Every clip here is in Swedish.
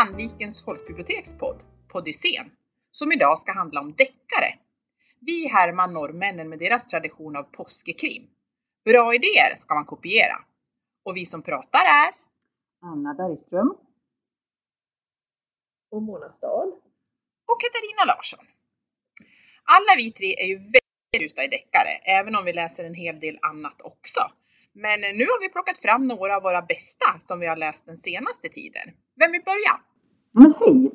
Sandvikens folkbibliotekspodd, Poddysén, som idag ska handla om deckare. Vi härmar norrmännen med deras tradition av påskekrim. Bra idéer ska man kopiera. Och vi som pratar är Anna Bergström. Och Mona Stahl. och Katarina Larsson. Alla vi tre är ju väldigt förtjusta i deckare, även om vi läser en hel del annat också. Men nu har vi plockat fram några av våra bästa som vi har läst den senaste tiden. Vem vill börja? Men hej!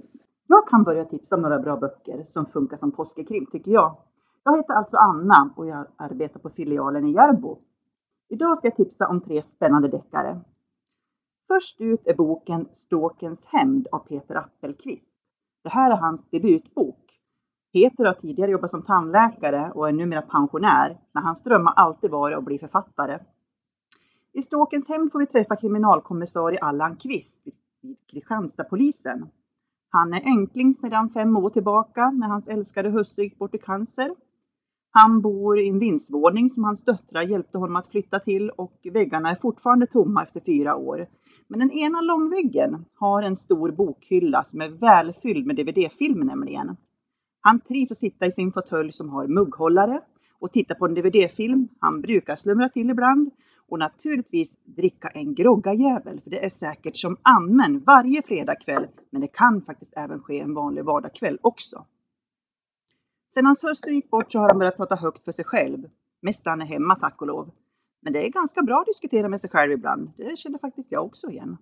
Jag kan börja tipsa om några bra böcker som funkar som påskekrim tycker jag. Jag heter alltså Anna och jag arbetar på filialen i Järbo. Idag ska jag tipsa om tre spännande deckare. Först ut är boken Ståkens hämnd av Peter Appelqvist. Det här är hans debutbok. Peter har tidigare jobbat som tandläkare och är numera pensionär, men hans dröm har alltid varit att bli författare. I Ståkens hämnd får vi träffa kriminalkommissarie Allan Kvist vid Kristianstadpolisen. Han är enkling sedan fem år tillbaka när hans älskade hustru gick bort i cancer. Han bor i en vindsvåning som hans döttrar hjälpte honom att flytta till och väggarna är fortfarande tomma efter fyra år. Men den ena långväggen har en stor bokhylla som är välfylld med dvd-filmer nämligen. Han trivs att sitta i sin fåtölj som har mugghållare och titta på en DVD-film. Han brukar slumra till ibland och naturligtvis dricka en groggajävel, för det är säkert som amen varje fredagkväll, men det kan faktiskt även ske en vanlig vardagskväll också. Sedan hans hustru gick bort så har han börjat prata högt för sig själv. Mest när han är hemma tack och lov. Men det är ganska bra att diskutera med sig själv ibland. Det känner faktiskt jag också igen.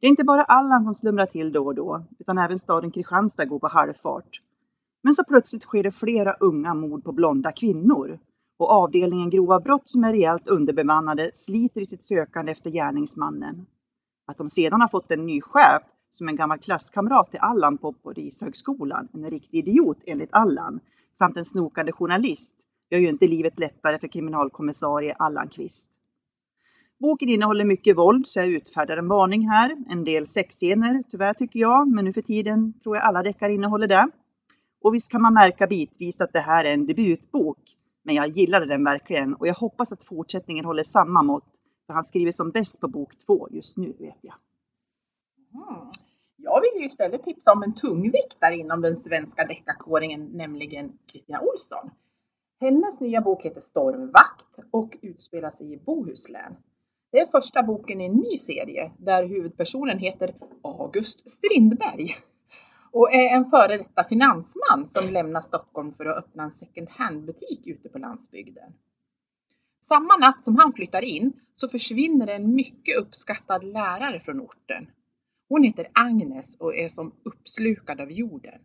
Det är inte bara Allan som slumrar till då och då, utan även staden Kristianstad går på halvfart. Men så plötsligt sker det flera unga mord på blonda kvinnor och avdelningen grova brott som är rejält underbemannade sliter i sitt sökande efter gärningsmannen. Att de sedan har fått en ny chef som en gammal klasskamrat till Allan på Polishögskolan, en riktig idiot enligt Allan, samt en snokande journalist gör ju inte livet lättare för kriminalkommissarie Allan Kvist. Boken innehåller mycket våld så jag utfärdar en varning här. En del sexscener tyvärr tycker jag, men nu för tiden tror jag alla deckare innehåller det. Och visst kan man märka bitvis att det här är en debutbok, men jag gillade den verkligen och jag hoppas att fortsättningen håller samma mått, för han skriver som bäst på bok två just nu vet jag. Mm. Jag vill ju istället tipsa om en tungviktare inom den svenska deckarkåringen, nämligen Kristina Olsson. Hennes nya bok heter Stormvakt och utspelar sig i Bohuslän. Det är första boken i en ny serie där huvudpersonen heter August Strindberg och är en före detta finansman som lämnar Stockholm för att öppna en second hand-butik ute på landsbygden. Samma natt som han flyttar in så försvinner en mycket uppskattad lärare från orten. Hon heter Agnes och är som uppslukad av jorden.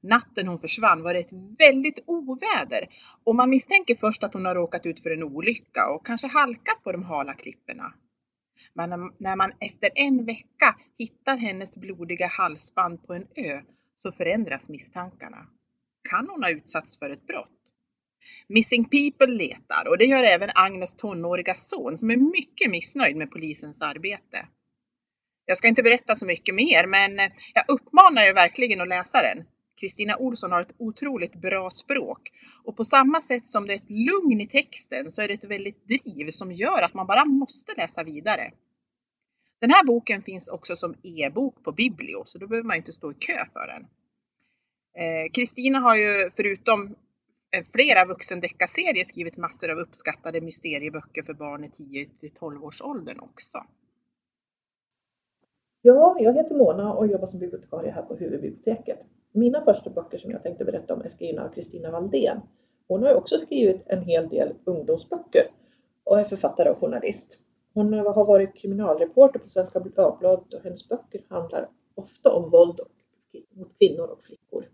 Natten hon försvann var det ett väldigt oväder och man misstänker först att hon har råkat ut för en olycka och kanske halkat på de hala klipporna. Men när man efter en vecka hittar hennes blodiga halsband på en ö så förändras misstankarna. Kan hon ha utsatts för ett brott? Missing People letar och det gör även Agnes tonåriga son som är mycket missnöjd med polisens arbete. Jag ska inte berätta så mycket mer, men eh, jag uppmanar er verkligen att läsa den. Kristina Olsson har ett otroligt bra språk och på samma sätt som det är ett lugn i texten så är det ett väldigt driv som gör att man bara måste läsa vidare. Den här boken finns också som e-bok på Biblio så då behöver man inte stå i kö för den. Eh, Kristina har ju förutom eh, flera vuxendeckarserier skrivit massor av uppskattade mysterieböcker för barn i 10 till 12 års åldern också. Ja, jag heter Mona och jobbar som bibliotekarie här på huvudbiblioteket. Mina första böcker som jag tänkte berätta om är skrivna av Kristina Valdén. Hon har också skrivit en hel del ungdomsböcker och är författare och journalist. Hon har varit kriminalreporter på Svenska Dagbladet och hennes böcker handlar ofta om våld mot kvinnor och flickor.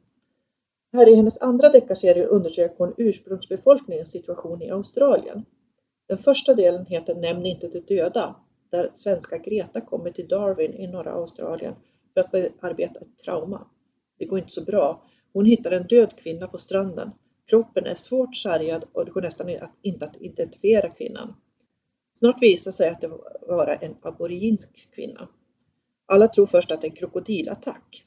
Här i hennes andra deckarserie undersöker hon ursprungsbefolkningens situation i Australien. Den första delen heter Nämn inte de döda, där svenska Greta kommer till Darwin i norra Australien för att bearbeta ett trauma. Det går inte så bra. Hon hittar en död kvinna på stranden. Kroppen är svårt sargad och det går nästan inte att identifiera kvinnan. Snart visar sig att det vara en aboriginsk kvinna. Alla tror först att det är en krokodilattack.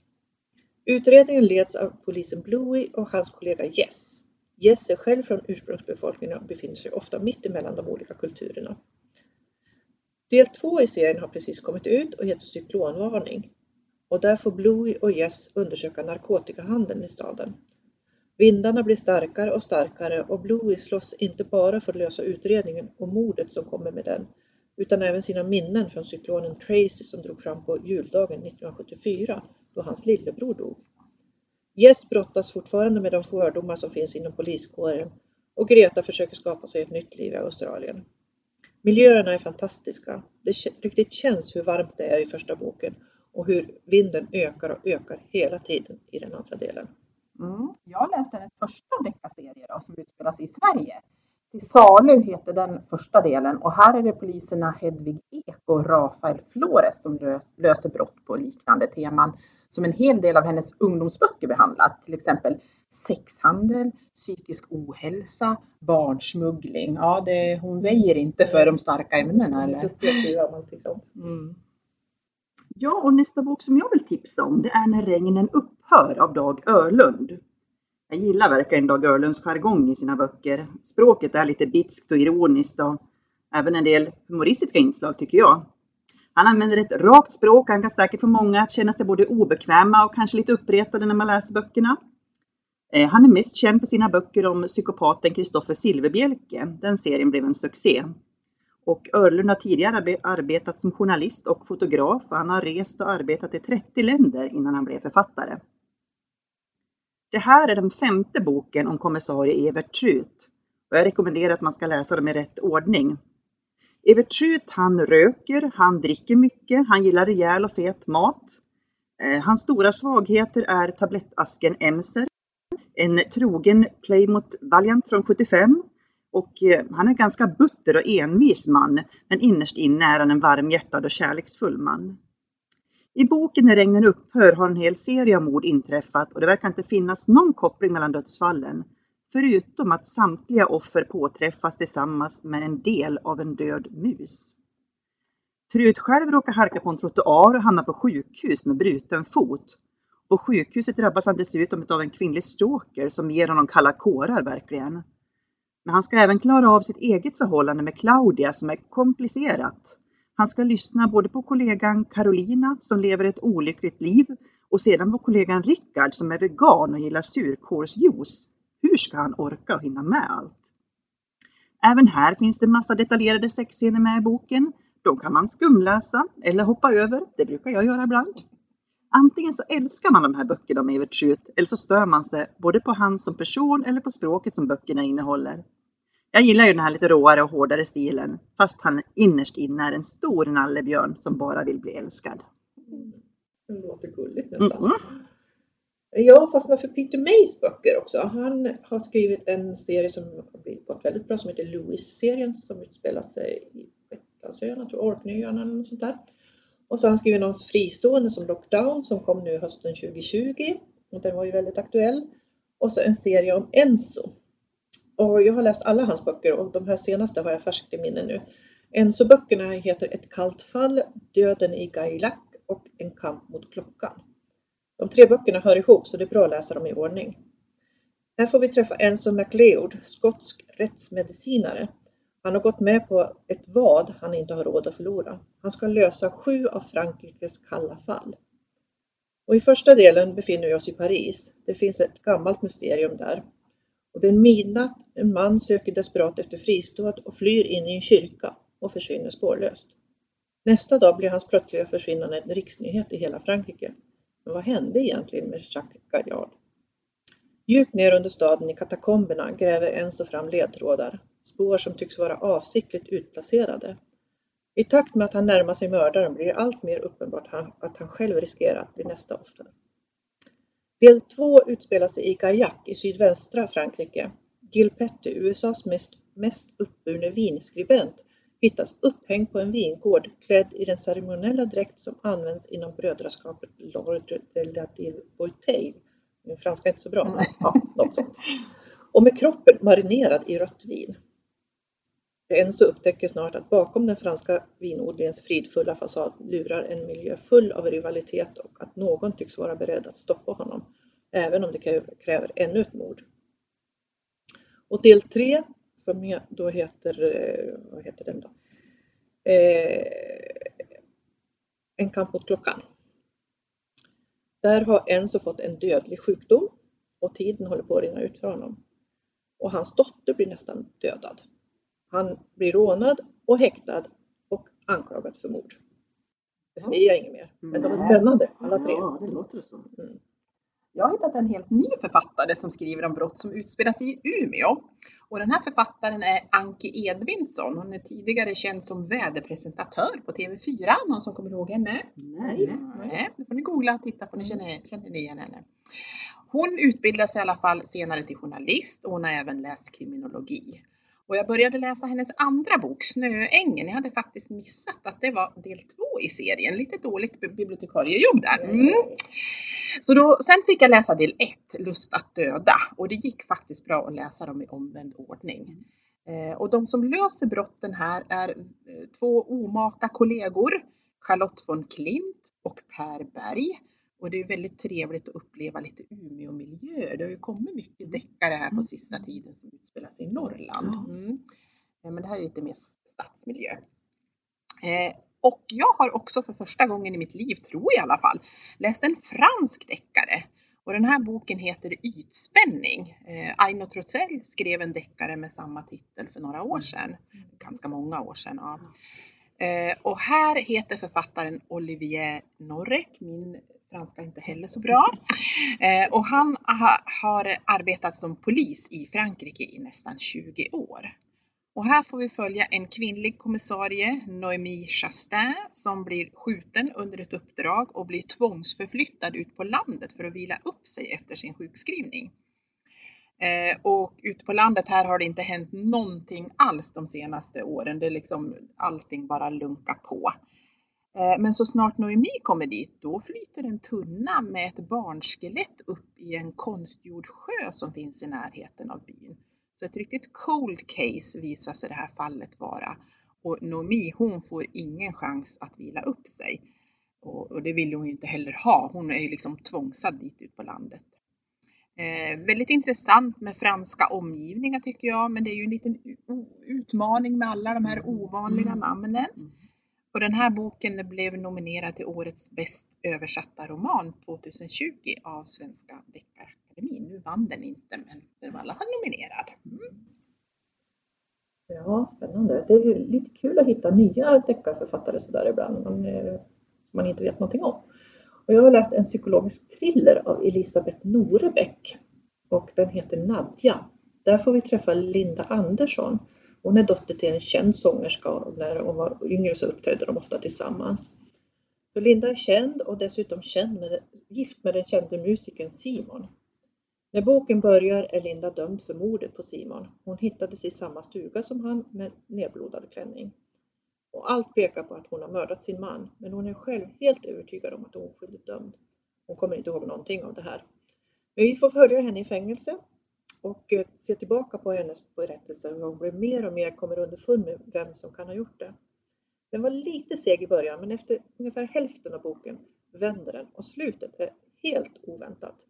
Utredningen leds av polisen Bluey och hans kollega Jess. Jess är själv från ursprungsbefolkningen och befinner sig ofta mitt emellan de olika kulturerna. Del två i serien har precis kommit ut och heter Cyklonvarning och där får Bluey och Jess undersöka narkotikahandeln i staden. Vindarna blir starkare och starkare och Bluey slåss inte bara för att lösa utredningen och mordet som kommer med den, utan även sina minnen från cyklonen Tracy som drog fram på juldagen 1974 då hans lillebror dog. Jess brottas fortfarande med de fördomar som finns inom poliskåren och Greta försöker skapa sig ett nytt liv i Australien. Miljöerna är fantastiska. Det riktigt känns hur varmt det är i första boken och hur vinden ökar och ökar hela tiden i den andra delen. Mm. Jag läste den första deckarserie som utspelas i Sverige. Till salu heter den första delen och här är det poliserna Hedvig Ek och Rafael Flores som löser brott på liknande teman som en hel del av hennes ungdomsböcker behandlat. Till exempel sexhandel, psykisk ohälsa, barnsmuggling. Ja, det, hon väjer inte för de starka ämnena. Eller? Mm. Ja, och nästa bok som jag vill tipsa om det är När regnen upphör av Dag Örlund. Jag gillar verkligen Dag Örlunds jargong i sina böcker. Språket är lite bitskt och ironiskt och även en del humoristiska inslag tycker jag. Han använder ett rakt språk, han kan säkert få många att känna sig både obekväma och kanske lite uppretade när man läser böckerna. Eh, han är mest känd för sina böcker om psykopaten Kristoffer Silverbjelke. Den serien blev en succé. Och Örlund har tidigare arbetat som journalist och fotograf och han har rest och arbetat i 30 länder innan han blev författare. Det här är den femte boken om kommissarie Evert Trut och jag rekommenderar att man ska läsa dem i rätt ordning. Evert Trut han röker, han dricker mycket, han gillar rejäl och fet mat. Eh, hans stora svagheter är tablettasken Emser, en trogen Playmot Valiant från 75 och eh, han är en ganska butter och envis man, men innerst inne är han en varmhjärtad och kärleksfull man. I boken När regnen upphör har en hel serie av mord inträffat och det verkar inte finnas någon koppling mellan dödsfallen, förutom att samtliga offer påträffas tillsammans med en del av en död mus. Trut själv råkar halka på en trottoar och hamnar på sjukhus med bruten fot. På sjukhuset drabbas han dessutom av en kvinnlig stalker som ger honom kalla kårar verkligen. Men han ska även klara av sitt eget förhållande med Claudia som är komplicerat. Han ska lyssna både på kollegan Carolina som lever ett olyckligt liv och sedan på kollegan Rickard som är vegan och gillar surkålsjuice. Hur ska han orka och hinna med allt? Även här finns det massa detaljerade sexscener med i boken. De kan man skumläsa eller hoppa över. Det brukar jag göra ibland. Antingen så älskar man de här böckerna om Evert Schütt eller så stör man sig både på han som person eller på språket som böckerna innehåller. Jag gillar ju den här lite råare och hårdare stilen, fast han innerst inne är en stor nallebjörn som bara vill bli älskad. Det låter gulligt nästan. Mm. Jag har fastnat för Peter Mays böcker också. Han har skrivit en serie som har blivit väldigt bra som heter Louis-serien som utspelar sig i Shetlandsöarna, Orkneyöarna eller något sånt där. Och så har han skrivit någon fristående som Lockdown som kom nu hösten 2020. Och den var ju väldigt aktuell. Och så en serie om Enzo och jag har läst alla hans böcker och de här senaste har jag färskt i minne nu. Enso-böckerna heter Ett kallt fall, Döden i Gailac och En kamp mot klockan. De tre böckerna hör ihop så det är bra att läsa dem i ordning. Här får vi träffa Enzo MacLeod, skotsk rättsmedicinare. Han har gått med på ett vad han inte har råd att förlora. Han ska lösa sju av Frankrikes kalla fall. Och I första delen befinner vi oss i Paris. Det finns ett gammalt mysterium där och det är midnatt, en man söker desperat efter fristad och flyr in i en kyrka och försvinner spårlöst. Nästa dag blir hans plötsliga försvinnande en riksnyhet i hela Frankrike. Men vad hände egentligen med Jacques Gallard? Djupt ner under staden i katakomberna gräver Enzo fram ledtrådar, spår som tycks vara avsiktligt utplacerade. I takt med att han närmar sig mördaren blir det allt mer uppenbart att han själv riskerar att bli nästa offer. Del 2 utspelar sig i Gaillac i sydvästra Frankrike. Gil Petty, USAs mest, mest uppburne vinskribent, hittas upphängd på en vingård klädd i den ceremoniella dräkt som används inom brödraskapet L'Ordre de la Bouteille. Min franska är inte så bra, men ja, något sånt. Och med kroppen marinerad i rött vin. Enzo upptäcker snart att bakom den franska vinodlingens fridfulla fasad lurar en miljö full av rivalitet och att någon tycks vara beredd att stoppa honom, även om det kräver ännu ett mord. Och del 3, som då heter, eh, vad heter den då? Eh, en kamp mot klockan. Där har Enzo fått en dödlig sjukdom och tiden håller på att rinna ut för honom. Och hans dotter blir nästan dödad. Han blir rånad och häktad och anklagad för mord. Det säger jag inget mer, men de är spännande alla tre. Ja, det låter så. Mm. Jag har hittat en helt ny författare som skriver om brott som utspelar sig i Umeå. Och den här författaren är Anki Edvinsson. Hon är tidigare känd som väderpresentatör på TV4. Någon som kommer ihåg henne? Nej. Nej, nu får ni googla och titta får ni känner, känner ni igen henne. Hon utbildade sig i alla fall senare till journalist och hon har även läst kriminologi. Och jag började läsa hennes andra bok, Snöängen. Jag hade faktiskt missat att det var del två i serien. Lite dåligt bi- bibliotekariejobb där. Mm. Så då, sen fick jag läsa del ett, Lust att döda. Och det gick faktiskt bra att läsa dem i omvänd ordning. Eh, och de som löser brotten här är eh, två omaka kollegor, Charlotte von Klint och Per Berg. Och det är väldigt trevligt att uppleva lite Umeå-miljöer. Det har ju kommit mycket deckare här på sista tiden som utspelar sig i Norrland. Mm. Eh, Men det här är lite mer stadsmiljö. Eh, och jag har också för första gången i mitt liv, tror jag i alla fall, läst en fransk deckare. Och den här boken heter Ytspänning. Eh, Aino Trotzell skrev en deckare med samma titel för några år sedan. Ganska många år sedan. Ja. Eh, och här heter författaren Olivier Norek. Min franska är inte heller så bra. Eh, och han ha, har arbetat som polis i Frankrike i nästan 20 år. Och här får vi följa en kvinnlig kommissarie, Noémie Chastain, som blir skjuten under ett uppdrag och blir tvångsförflyttad ut på landet för att vila upp sig efter sin sjukskrivning. Eh, och ute på landet här har det inte hänt någonting alls de senaste åren. Det är liksom allting bara lunkar på. Eh, men så snart Noemi kommer dit, då flyter en tunna med ett barnskelett upp i en konstgjord sjö som finns i närheten av byn. Så ett riktigt cold case visar sig det här fallet vara. Och Noemi, hon får ingen chans att vila upp sig. Och, och det vill hon ju inte heller ha. Hon är ju liksom tvångsad dit ut på landet. Eh, väldigt intressant med franska omgivningar tycker jag, men det är ju en liten utmaning med alla de här ovanliga Mm. namnen. Och den här boken blev nominerad till årets bäst översatta roman 2020 av Svenska Deckarakademin. Nu vann den inte, men den var i alla fall nominerad. Mm. Ja, spännande. Det är lite kul att hitta nya deckarförfattare sådär ibland man, eh, man inte vet någonting om. Och jag har läst en psykologisk thriller av Elisabeth Norebäck och den heter Nadja. Där får vi träffa Linda Andersson. Hon är dotter till en känd sångerska och när hon var yngre så uppträdde de ofta tillsammans. Så Linda är känd och dessutom känd med, gift med den kände musikern Simon. När boken börjar är Linda dömd för mordet på Simon. Hon hittades i samma stuga som han med nedblodad klänning. Och allt pekar på att hon har mördat sin man, men hon är själv helt övertygad om att hon är oskyldigt dömd. Hon kommer inte ihåg någonting av det här. Men vi får följa henne i fängelse och eh, se tillbaka på hennes berättelse hur hon blev mer och mer kommer underfund med vem som kan ha gjort det. Den var lite seg i början, men efter ungefär hälften av boken vänder den och slutet är helt oväntat.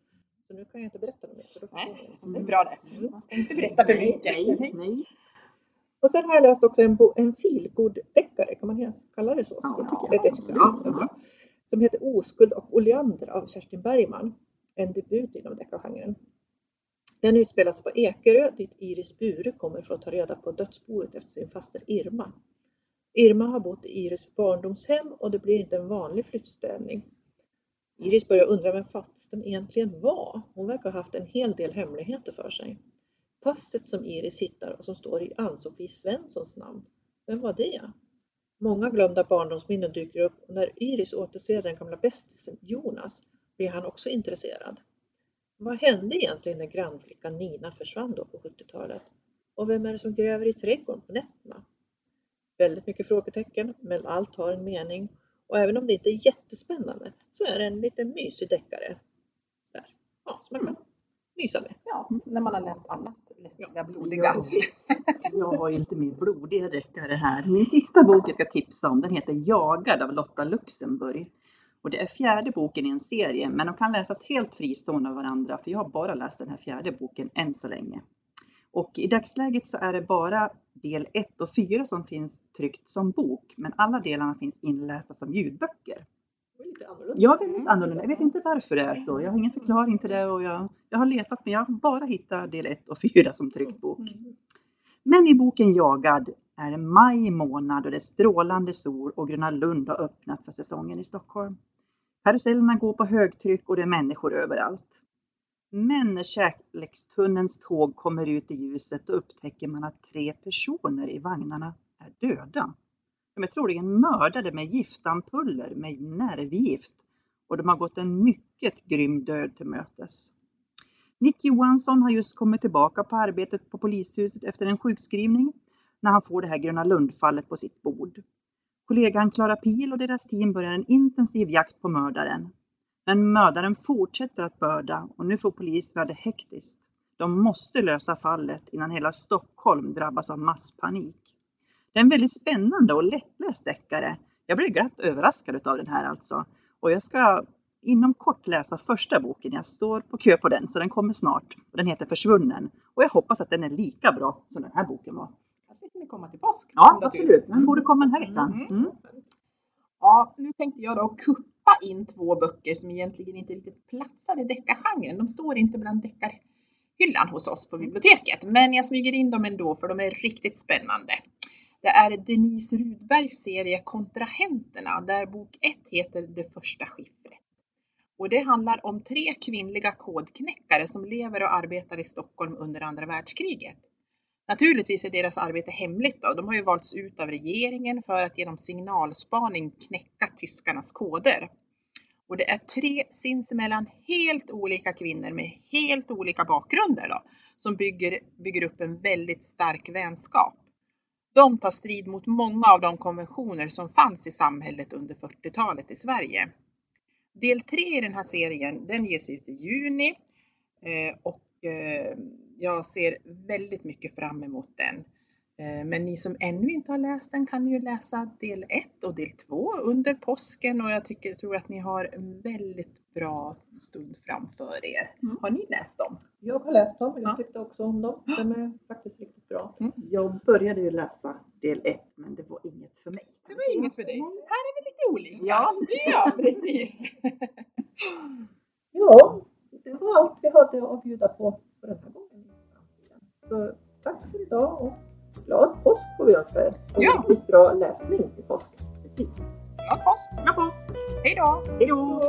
Så nu kan jag inte berätta mer. För då Nej, det är bra det. Man ska inte berätta för mycket. Nej, nej. Och sen har jag läst också en, bo- en feelgood-deckare, kan man kalla det så? Ja, det. Ja, Ja. Som heter Oskuld och Oleander av Kerstin Bergman. En debut inom deckargenren. Den utspelar sig på Ekerö dit Iris Bure kommer för att ta reda på dödsboet efter sin faster Irma. Irma har bott i Iris barndomshem och det blir inte en vanlig flyttställning. Iris börjar undra vem fastern egentligen var. Hon verkar ha haft en hel del hemligheter för sig. Passet som Iris hittar och som står i Ann-Sofie Svenssons namn. Vem var det? Många glömda barndomsminnen dyker upp och när Iris återser den gamla bästisen Jonas blir han också intresserad. Vad hände egentligen när grannflickan Nina försvann då på 70-talet? Och vem är det som gräver i trädgården på nätterna? Väldigt mycket frågetecken, men allt har en mening. Och även om det inte är jättespännande så är det en liten mysig deckare. Där. Ja, som man kan mysa med. Ja, när man har läst allas läskiga, blodiga. Ja, Jag har ju lite mer blodiga deckare här. Min sista bok jag ska tipsa om den heter Jagad av Lotta Luxemburg. Och det är fjärde boken i en serie, men de kan läsas helt fristående av varandra, för jag har bara läst den här fjärde boken än så länge. Och i dagsläget så är det bara del 1 och 4 som finns tryckt som bok, men alla delarna finns inlästa som ljudböcker. Ja, väldigt annorlunda. Jag vet inte varför det är så. Jag har ingen förklaring till det och jag, jag har letat men jag har bara hittat del 1 och 4 som tryckt bok. Mm. Men i boken Jagad är det maj månad och det är strålande sol och Gröna Lund har öppnat för säsongen i Stockholm. Karusellerna går på högtryck och det är människor överallt. Men när kärlekstunnelns tåg kommer ut i ljuset då upptäcker man att tre personer i vagnarna är döda. De är troligen mördade med giftampuller med nervgift och de har gått en mycket grym död till mötes. Nick Johansson har just kommit tillbaka på arbetet på polishuset efter en sjukskrivning när han får det här Gröna Lund-fallet på sitt bord. Kollegan Klara Pil och deras team börjar en intensiv jakt på mördaren. Men mördaren fortsätter att börda och nu får poliserna det hektiskt. De måste lösa fallet innan hela Stockholm drabbas av masspanik. Det är en väldigt spännande och lättläst deckare. Jag blev glatt överraskad av den här alltså. Och jag ska inom kort läsa första boken. Jag står på kö på den så den kommer snart. Den heter Försvunnen. Och jag hoppas att den är lika bra som den här boken var. Hinner komma till påsk. Ja, absolut. Den Mm. borde komma den här veckan. Mhm. Mm. Ja, nu tänkte jag då kuppa in två böcker som egentligen inte riktigt platsar i deckargenren. De står inte bland deckarhyllan hos oss på biblioteket. Men jag smyger in dem ändå för de är riktigt spännande. Det är Denise Rudbergs serie Kontrahenterna där bok 1 heter Det första skiffret. Och det handlar om tre kvinnliga kodknäckare som lever och arbetar i Stockholm under andra världskriget. Naturligtvis är deras arbete hemligt då. De har ju valts ut av regeringen för att genom signalspaning knäcka tyskarnas koder. Och det är tre sinsemellan helt olika kvinnor med helt olika bakgrunder då, som bygger, bygger upp en väldigt stark vänskap. De tar strid mot många av de konventioner som fanns i samhället under 40-talet i Sverige. Del 3 i den här serien, den ges ut i juni eh, och eh, jag ser väldigt mycket fram emot den. Eh, Men ni som ännu inte har läst den kan ju läsa del 1 och del 2 under påsken och jag tycker, tror att ni har en väldigt bra stund framför er. Mm. Har ni läst dem? Jag har läst dem och Ja. jag tyckte också om dem. De är faktiskt riktigt bra. Jag började ju läsa del 1 men det var inget för mig. Det var inget för dig. Här är vi lite olika. Ja. ja precis. Ja, det var allt vi hade att bjuda på för den här gången. Så tack för idag och glad påsk får vi önska er. Och Ja. riktigt bra läsning i påsk. Glad påsk. Bra påsk! Hej då! Hej då!